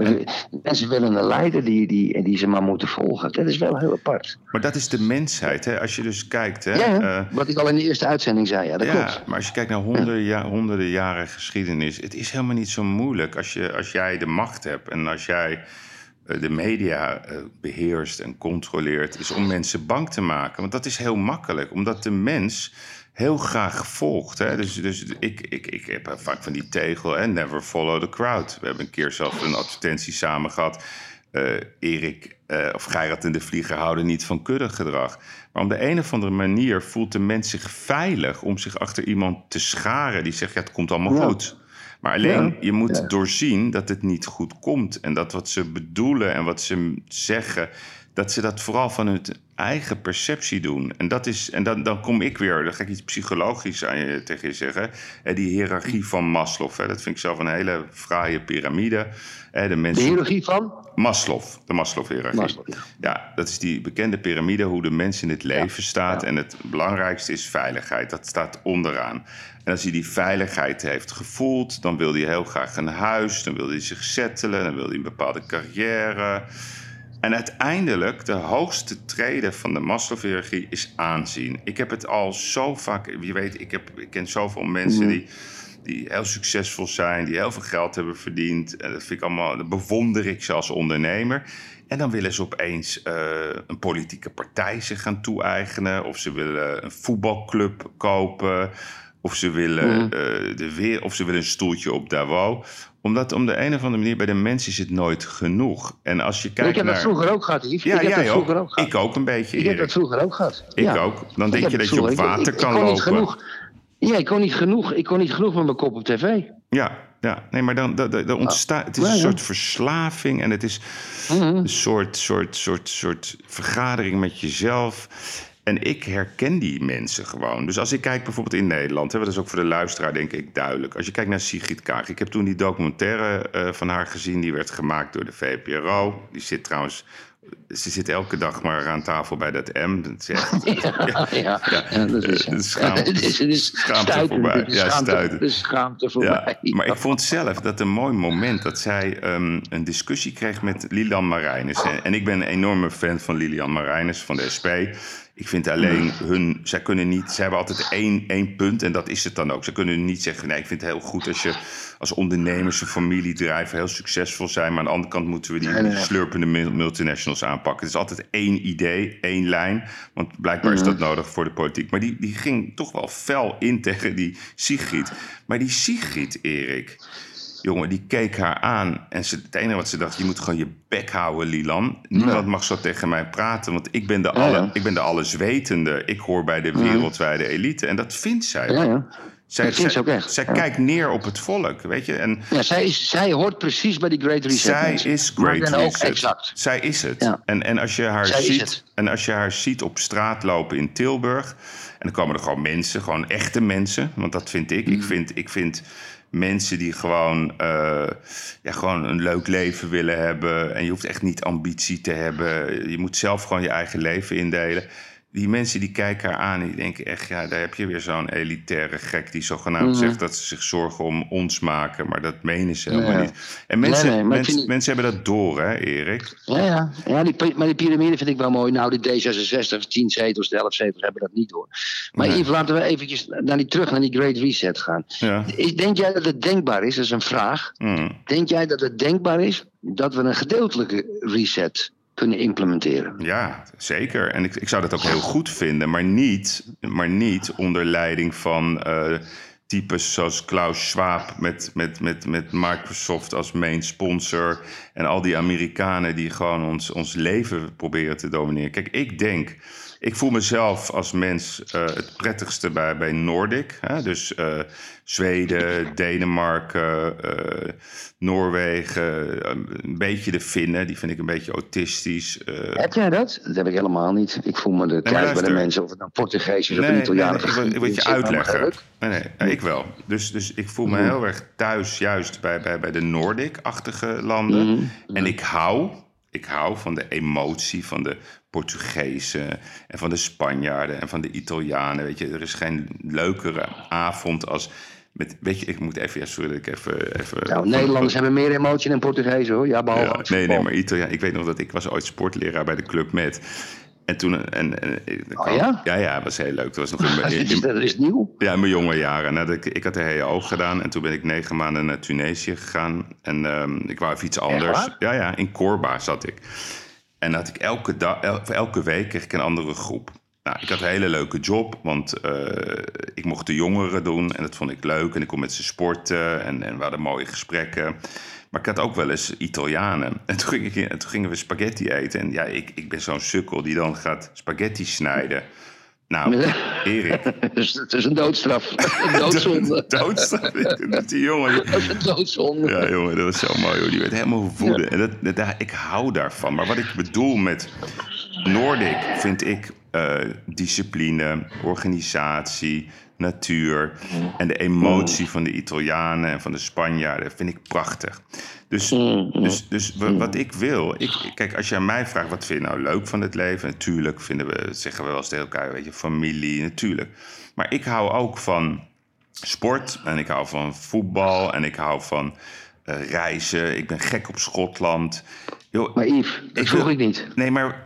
Mensen willen een leider die, die, die ze maar moeten volgen. Dat is wel heel apart. Maar dat is de mensheid. Hè? Als je dus kijkt. Hè? Ja, eh, wat ik al in de eerste uitzending zei. Ja, dat ja, klopt. maar als je kijkt naar honderden, ja, honderden jaren geschiedenis. Het is helemaal niet zo moeilijk als, je, als jij de macht hebt. En als jij eh, de media eh, beheerst en controleert. Is om mensen bang te maken. Want dat is heel makkelijk. Omdat de mens heel graag volgt. Hè? Dus, dus ik, ik, ik heb vaak van die tegel. Hè? Never follow the crowd. We hebben een keer zelf een advertentie samen gehad. eh, Erik eh, of Geirat en de Vlieger houden niet van kuddegedrag. Maar op de een of andere manier voelt de mens zich veilig om zich achter iemand te scharen die zegt: ja, het komt allemaal Ja. goed. Maar alleen, Ja. je moet Ja. doorzien dat het niet goed komt. En dat wat ze bedoelen en wat ze zeggen, dat ze dat vooral van hun eigen perceptie doen. En, dat is, en dan, dan kom ik weer, dan ga ik iets psychologisch aan je, tegen je zeggen. Die hiërarchie van Maslow, hè, dat vind ik zelf een hele fraaie piramide. Hè, de, mensen, De hiërarchie van? Maslow, de Maslow-hiërarchie. Maslow, ja. ja. dat is die bekende piramide hoe de mens in het leven staat. En het belangrijkste is veiligheid. Dat staat onderaan. En als hij die veiligheid heeft gevoeld, dan wil hij heel graag een huis, dan wil hij zich settelen, dan wil hij een bepaalde carrière. En uiteindelijk, de hoogste trede van de Maslow-hiërarchie is aanzien. Ik heb het al zo vaak, je weet, ik, heb, ik ken zoveel mensen die, die heel succesvol zijn, die heel veel geld hebben verdiend. En dat vind ik allemaal, dat bewonder ik ze als ondernemer. En dan willen ze opeens eh, een politieke partij zich gaan toe-eigenen. Of ze willen een voetbalclub kopen. Of ze willen, Mhm. eh, de weer, of ze willen een stoeltje op Davos. Omdat om de een of andere manier bij de mensen is het nooit genoeg. En als je kijkt ik heb naar... dat vroeger ook gehad, Yves. Ja, ik heb jij dat vroeger ook gehad. Ik ook een beetje, Ik heb dat vroeger ook gehad. Ik ja. ook. Dan Ik denk je dat je op water ik- kan lopen. Niet genoeg, ja, ik kon niet genoeg. Ik kon niet genoeg met mijn kop op tv. Ja, ja. Nee, maar dan, dan, dan ontstaat... Het is Ja, een ja. soort verslaving en het is Mhm. een soort, soort, soort, soort vergadering met jezelf. En ik herken die mensen gewoon. Dus als ik kijk bijvoorbeeld in Nederland... Hè, dat is ook voor de luisteraar denk ik duidelijk. Als je kijkt naar Sigrid Kaag. Ik heb toen die documentaire eh, van haar gezien. Die werd gemaakt door de VPRO. Die zit trouwens... Ze zit elke dag maar aan tafel bij dat M. Dat is echt, Ja, ja, ja, dat is, schaam- het is, het is schaamte stuitend, voorbij. het is Ja, schaamte, is schaamte Ja, voorbij. maar ik vond zelf dat een mooi moment dat zij ehm, een discussie kreeg met Lilian Marijnis. En, en ik ben een enorme fan van Lilian Marijnis van de SP. Ik vind alleen hun, zij kunnen niet, ze hebben altijd één, één punt en dat is het dan ook. Ze kunnen niet zeggen, nee, ik vind het heel goed als je als ondernemers een familiedrijven heel succesvol zijn. Maar aan de andere kant moeten we die Nee, nee, nee. slurpende mul- multinationals aanpakken. Het is altijd één idee, één lijn. Want blijkbaar is dat nodig voor de politiek. Maar die, die ging toch wel fel in tegen die Sigrid. Maar die Sigrid, Erik, jongen, die keek haar aan. En ze, het enige wat ze dacht, je moet gewoon je bek houden, Lilan. Niemand mag zo tegen mij praten, want ik ben de, alle, ja. ik ben de alleswetende. Ik hoor bij de wereldwijde elite. En dat vindt zij. Ja, ja. Zij, zij- ze ook echt. zij Ja. kijkt neer op het volk, weet je. En Ja, zij, is, zij hoort precies bij die Great Reset. zij mensen. is Great dan ook Reset. exact. Zij is het. En, en, als je haar Zij ziet, en als je haar ziet op straat lopen in Tilburg... en dan komen er gewoon mensen, gewoon echte mensen. Want dat vind ik. Mm. Ik, vind, ik vind mensen die gewoon, eh, ja, gewoon een leuk leven willen hebben... en je hoeft echt niet ambitie te hebben. Je moet zelf gewoon je eigen leven indelen... Die mensen die kijken haar aan die denken echt... ja, daar heb je weer zo'n elitaire gek... die zogenaamd Mhm. zegt dat ze zich zorgen om ons maken. Maar dat menen ze helemaal Ja. niet. En mensen, Nee, nee, mensen, hebben dat door, hè, Erik? Ja, ja. ja die, maar die piramide vind ik wel mooi. Nou, die D66, 10 zetels, de 11 zetels hebben dat niet door. Maar Nee. Yves, laten we eventjes naar die, terug naar die Great Reset gaan. Ja. Denk jij dat het denkbaar is, dat is een vraag. Mm. Denk jij dat het denkbaar is dat we een gedeeltelijke reset kunnen implementeren? Ja, zeker. En ik, ik zou dat ook heel goed vinden, maar niet, maar niet onder leiding van eh, types zoals Klaus Schwab met, met, met, met Microsoft als main sponsor. En al die Amerikanen die gewoon ons, ons leven proberen te domineren. Kijk, ik denk, ik voel mezelf als mens eh, het prettigste bij, bij Nordic. Hè? Dus eh, Zweden, Denemarken, eh, Noorwegen, een beetje de Finnen, die vind ik een beetje autistisch. Heb jij dat? Dat heb ik helemaal niet. Ik voel me de thuis bij de mensen, of het nou Portugees is of Nee, Italiaan. nee, ik, wil, ik wil het je uitleggen. Nee, ik wel. Dus, dus ik voel me heel erg thuis juist bij, bij, bij de Noordic-achtige landen. Mhm. En ik hou, ik hou van de emotie van de Portugezen en van de Spanjaarden en van de Italianen. Weet je, er is geen leukere avond als... Met, weet je, ik moet even, ja, sorry dat ik even... even Nou, Nederlanders hebben meer emotie dan Portugezen hoor. Ja, behalve ja, nee, nee, maar Italiaan. Ik weet nog dat ik was ooit sportleraar bij de Club Med. En toen... En, en, en- Oh, ja? Ja, ja, was heel leuk. Dat was nog in, in, dat is nieuw. ja, in mijn jonge jaren. Nou, dat ik, ik had de HEO gedaan en toen ben ik negen maanden naar Tunesië gegaan. En ehm, ik wou even iets anders. Ja, ja, in Corba zat ik. En had ik elke, dag, el- elke week kreeg ik een andere groep. Nou, ik had een hele leuke job, want eh, ik mocht de jongeren doen en dat vond ik leuk. En ik kon met ze sporten en, en we hadden mooie gesprekken. Maar ik had ook wel eens Italianen. En toen, ging ik, en toen gingen we spaghetti eten. En ja, ik, ik ben zo'n sukkel die dan gaat spaghetti snijden. Nou, Erik. dus het is een doodstraf. Een doodzonde. doodstraf. Die jongen. Dat is een doodzonde. Ja, jongen, dat was zo mooi. Hoor. Die werd helemaal woedend. En dat, dat, ik hou daarvan. Maar wat ik bedoel met Noordic vind ik uh, discipline, organisatie, natuur en de emotie van de Italianen en van de Spanjaarden vind ik prachtig. Dus, dus, dus wat ik wil, ik, kijk, als je aan mij vraagt wat vind je nou leuk van het leven, natuurlijk vinden we, zeggen we wel eens tegen elkaar, weet je, familie, natuurlijk. Maar ik hou ook van sport en ik hou van voetbal en ik hou van reizen. Ik ben gek op Schotland. Yo, maar Yves, dat ik vroeg ik niet. Nee, maar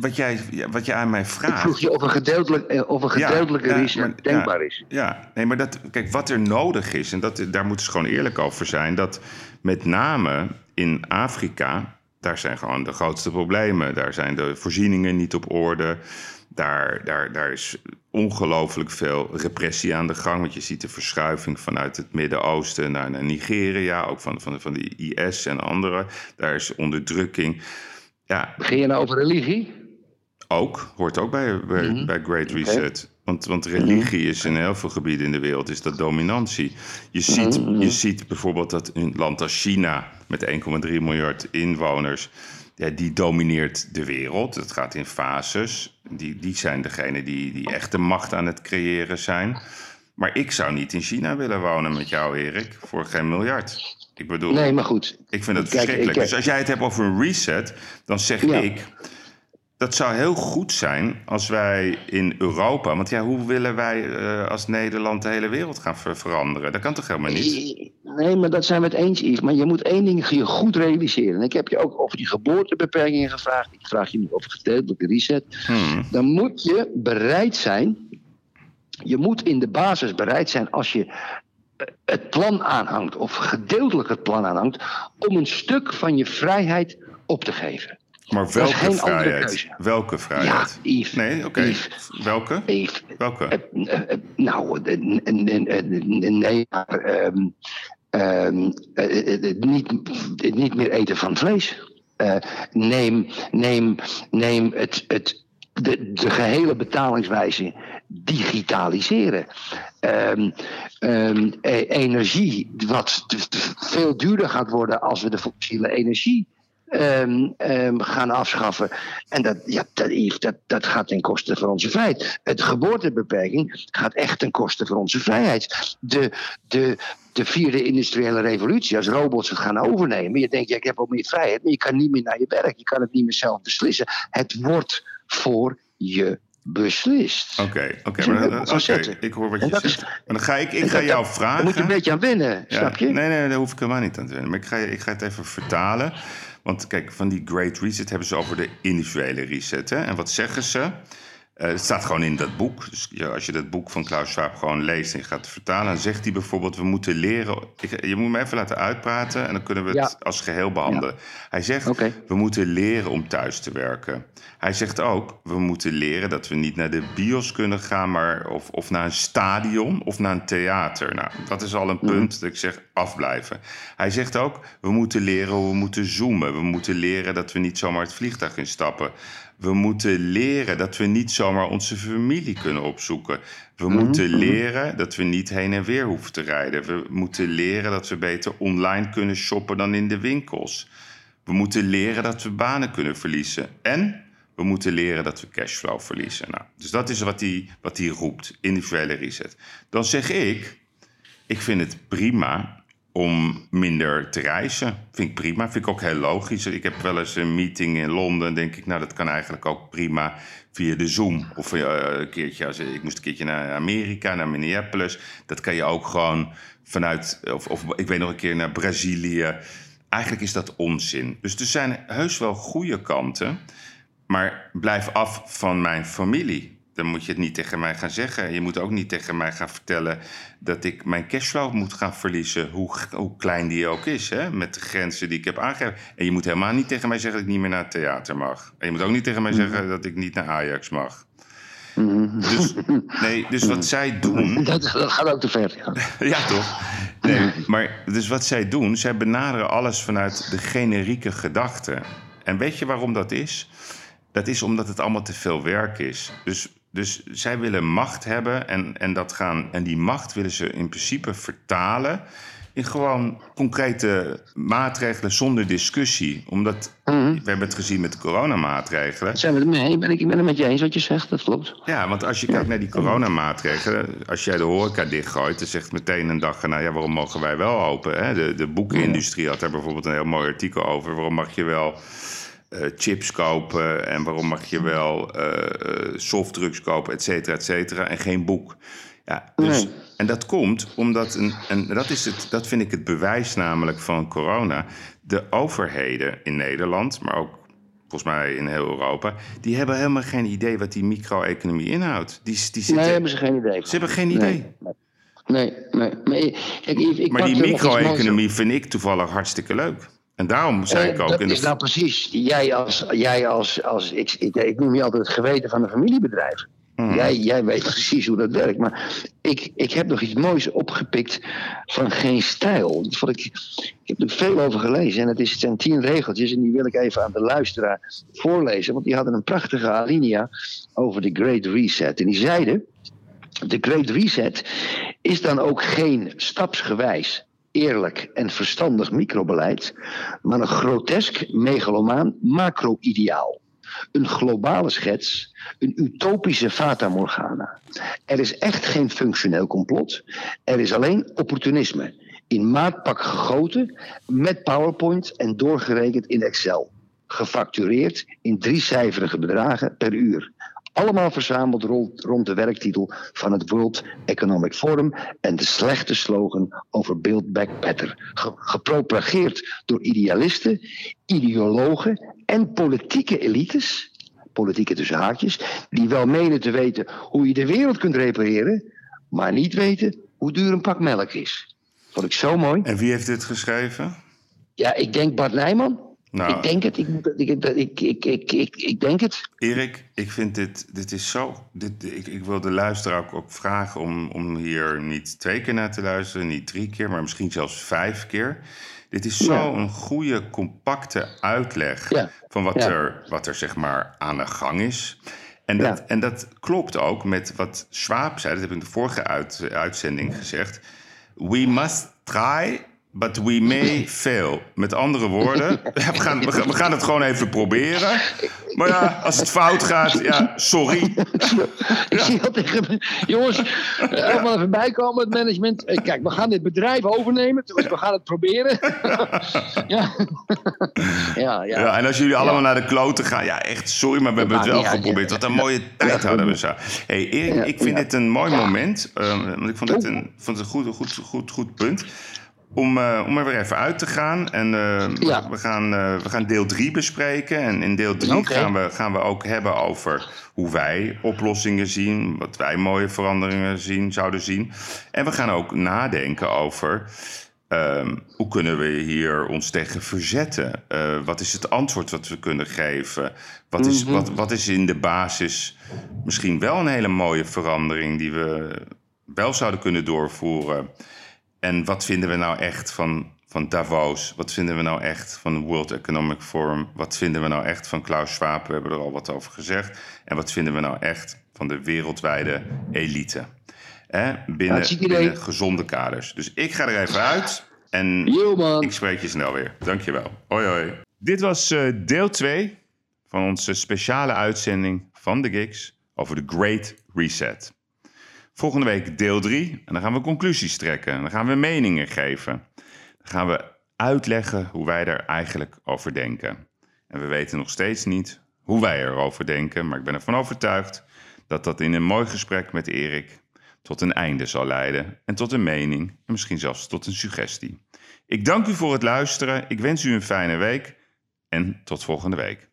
wat jij, wat jij aan mij vraagt... Ik vroeg je of een gedeeltelijk, eh, of een gedeeltelijke ja, ja, denkbaar is. Ja, nee, maar dat, kijk, wat er nodig is... en dat, daar moeten ze gewoon eerlijk over zijn... dat met name in Afrika... daar zijn gewoon de grootste problemen. Daar zijn de voorzieningen niet op orde... Daar, daar, daar is ongelooflijk veel repressie aan de gang. Want je ziet de verschuiving vanuit het Midden-Oosten naar, naar Nigeria, ook van, van, van de IS en anderen. Daar is onderdrukking. Ja. Begin je nou over religie? Ook, hoort ook bij, bij, mhm. bij Great Reset. Want, want religie is in heel veel gebieden in de wereld is dat dominantie. Je ziet, mhm. je ziet bijvoorbeeld dat een land als China met 1,3 miljard inwoners ja, die domineert de wereld. Het gaat in fases. Die, die zijn degene die, die echt de macht aan het creëren zijn. Maar ik zou niet in China willen wonen met jou, Erik, voor geen miljard. Ik bedoel, nee, maar goed. Ik vind het verschrikkelijk. dus als jij het hebt over een reset, dan zeg ik dat zou heel goed zijn als wij in Europa. Want ja, hoe willen wij uh, als Nederland de hele wereld gaan ver veranderen? Dat kan toch helemaal niet? Nee, maar dat zijn we het eens, Yves. Maar je moet één ding je goed realiseren. Ik heb je ook over die geboortebeperkingen gevraagd. Ik vraag je nu over gedeeltelijke reset. Hmm. Dan moet je bereid zijn. Je moet in de basis bereid zijn als je het plan aanhangt, of gedeeltelijk het plan aanhangt, om een stuk van je vrijheid op te geven. Maar welke vrijheid? Welke vrijheid? Ja, Yves. Nee, oké. Welke? Yves. Welke? Uh, uh, nou, nee, maar um, um, niet, niet meer eten van vlees. neem, neem, neem het, het, de, de gehele betalingswijze digitaliseren. Um, um, energie, wat veel duurder gaat worden als we de fossiele energie um, um, gaan afschaffen. En dat, ja, dat, dat, dat gaat ten koste van onze vrijheid. Het geboortebeperking gaat echt ten koste van onze vrijheid. De, de, de vierde industriële revolutie, als robots het gaan overnemen. Je denkt, ja, ik heb ook meer vrijheid, maar je kan niet meer naar je werk. Je kan het niet meer zelf beslissen. Het wordt voor je beslist. Oké, oké. Okay, ik hoor wat je zegt. maar dan ga ik, ik ga jou vragen. Daar moet je een beetje aan winnen, snap je? Nee, nee, daar hoef ik helemaal niet aan te winnen. Maar ik ga, ik ga het even vertalen. Want kijk, van die Great Reset hebben ze over de individuele reset. Hè? En wat zeggen ze? Uh, het staat gewoon in dat boek. Dus ja, als je dat boek van Klaus Schwab gewoon leest en gaat vertalen, dan zegt hij bijvoorbeeld: we moeten leren. Ik, je moet me even laten uitpraten en dan kunnen we het als geheel behandelen. Hij zegt: we moeten leren om thuis te werken. Hij zegt ook: we moeten leren dat we niet naar de bios kunnen gaan, maar of, of naar een stadion of naar een theater. Nou, dat is al een mhm. punt dat ik zeg: afblijven. Hij zegt ook: we moeten leren hoe we moeten zoomen. We moeten leren dat we niet zomaar het vliegtuig instappen. We moeten leren dat we niet zomaar onze familie kunnen opzoeken. We mhm, moeten mhm. leren dat we niet heen en weer hoeven te rijden. We moeten leren dat we beter online kunnen shoppen dan in de winkels. We moeten leren dat we banen kunnen verliezen. En we moeten leren dat we cashflow verliezen. Nou, dus dat is wat hij wat roept, individuele reset. Dan zeg ik, ik vind het prima om minder te reizen. Vind ik prima, vind ik ook heel logisch. Ik heb wel eens een meeting in Londen, denk ik, nou dat kan eigenlijk ook prima via de Zoom. Of uh, een keertje, als, ik moest een keertje naar Amerika, naar Minneapolis. Dat kan je ook gewoon vanuit, of, of ik weet nog een keer naar Brazilië. Eigenlijk is dat onzin. Dus er zijn heus wel goede kanten, maar blijf af van mijn familie dan moet je het niet tegen mij gaan zeggen. Je moet ook niet tegen mij gaan vertellen dat ik mijn cashflow moet gaan verliezen, hoe, hoe klein die ook is, hè? met de grenzen die ik heb aangegeven. En je moet helemaal niet tegen mij zeggen dat ik niet meer naar het theater mag. En je moet ook niet tegen mij mhm. zeggen dat ik niet naar Ajax mag. Mhm. Dus, nee, dus wat zij doen. Dat, gaat ook te ver. Ja, ja toch? Nee, maar dus wat zij doen, zij benaderen alles vanuit de generieke gedachte. En weet je waarom dat is? Dat is omdat het allemaal te veel werk is. Dus Dus zij willen macht hebben en, en, dat gaan, en die macht willen ze in principe vertalen in gewoon concrete maatregelen zonder discussie. Omdat, Mhm. we hebben het gezien met de coronamaatregelen. Zijn we het mee? Ben ik, ik ben het met je eens wat je zegt, dat klopt. Ja, want als je kijkt naar die coronamaatregelen, als jij de horeca dichtgooit, dan zegt meteen een dag, nou ja, waarom mogen wij wel open? Hè? De, de boekenindustrie had daar bijvoorbeeld een heel mooi artikel over. Waarom mag je wel eh, chips kopen en waarom mag je wel eh, eh, softdrugs kopen, et cetera, et cetera, en geen boek? Ja, dus, Nee. En dat komt omdat, een, en dat, is het, dat vind ik het bewijs namelijk van corona, de overheden in Nederland, maar ook volgens mij in heel Europa, die hebben helemaal geen idee wat die micro-economie inhoudt. Die, die zitten, Nee, hebben ze geen idee. ze hebben geen idee. Nee, nee. nee. Maar, ik, ik, ik maar die micro-economie vind ik toevallig hartstikke leuk. En daarom zei Eh, ik ook dat in de. is nou precies. Jij als, jij als, als ik, ik, ik noem je altijd het geweten van een familiebedrijf. Hmm. Jij, jij weet precies hoe dat werkt. Maar ik, ik heb nog iets moois opgepikt van geen stijl. Dat vond ik, ik heb er veel over gelezen. En het, is, het zijn tien regeltjes. En die wil ik even aan de luisteraar voorlezen. Want die hadden een prachtige alinea over de Great Reset. En die zeiden. De Great Reset is dan ook geen stapsgewijs eerlijk en verstandig microbeleid, maar een grotesk megalomaan macro-ideaal. Een globale schets, een utopische fata morgana. Er is echt geen functioneel complot, er is alleen opportunisme. In maatpak gegoten, met PowerPoint en doorgerekend in Excel. Gefactureerd in driecijferige bedragen per uur. Allemaal verzameld rond, rond de werktitel van het World Economic Forum en de slechte slogan over Build Back Better. Ge- gepropageerd door idealisten, ideologen en politieke elites, politieke tussen haakjes, die wel menen te weten hoe je de wereld kunt repareren, maar niet weten hoe duur een pak melk is. Vond ik zo mooi. En wie heeft dit geschreven? Ja, ik denk Bart Nijman. Nou, Ik denk het. Ik, ik, ik, ik, ik, ik, ik, ik denk het. Erik, ik vind dit, dit is zo. Dit, ik, ik wil de luisteraar ook, ook vragen om, om hier niet twee keer naar te luisteren, niet drie keer, maar misschien zelfs vijf keer. Dit is Ja. zo'n goede, compacte uitleg Ja. van wat, Ja. er, wat er zeg maar aan de gang is. En dat, Ja. en dat klopt ook met wat Schwab zei, dat heb ik in de vorige uit, uitzending gezegd. We must try, but we may fail. Met andere woorden, we gaan, we gaan- het gewoon even proberen. Maar ja, als het fout gaat, ja, sorry. Ik zie al tegen jongens, eh, allemaal even bijkomen, het management. Eh, Kijk, we gaan dit bedrijf overnemen, dus we gaan het proberen. ja. ja, ja. Ja, en als jullie allemaal naar de kloten gaan, ja, echt sorry, maar we hebben het wel geprobeerd. Wat een mooie tijd hadden we zo. hey, Erik, ik vind dit een mooi moment. eh, want ik vond het een, vond het een goed, goed, goed, goed punt. Om, eh, om er weer even uit te gaan. En eh, Ja. we, gaan, eh, we gaan deel 3 bespreken. En in deel 3 Oké. gaan, we, gaan we ook hebben over hoe wij oplossingen zien. Wat wij mooie veranderingen zien, zouden zien. En we gaan ook nadenken over Ehm, hoe kunnen we hier ons tegen verzetten? Wat is het antwoord wat we kunnen geven? Wat is, wat, wat is in de basis misschien wel een hele mooie verandering die we wel zouden kunnen doorvoeren? En wat vinden we nou echt van, van Davos? Wat vinden we nou echt van het World Economic Forum? Wat vinden we nou echt van Klaus Schwab? We hebben er al wat over gezegd. En wat vinden we nou echt van de wereldwijde elite? Hè? Binnen, gezonde kaders. Dus ik ga er even uit en Yo, ik spreek je snel weer. Dankjewel. Hoi hoi. Dit was eh, deel 2 van onze speciale uitzending van de Gigs over de Great Reset. Volgende week deel 3 en dan gaan we conclusies trekken. En dan gaan we meningen geven. Dan gaan we uitleggen hoe wij er eigenlijk over denken. En we weten nog steeds niet hoe wij erover denken, maar ik ben ervan overtuigd dat dat in een mooi gesprek met Erik tot een einde zal leiden en tot een mening en misschien zelfs tot een suggestie. Ik dank u voor het luisteren, ik wens u een fijne week en tot volgende week.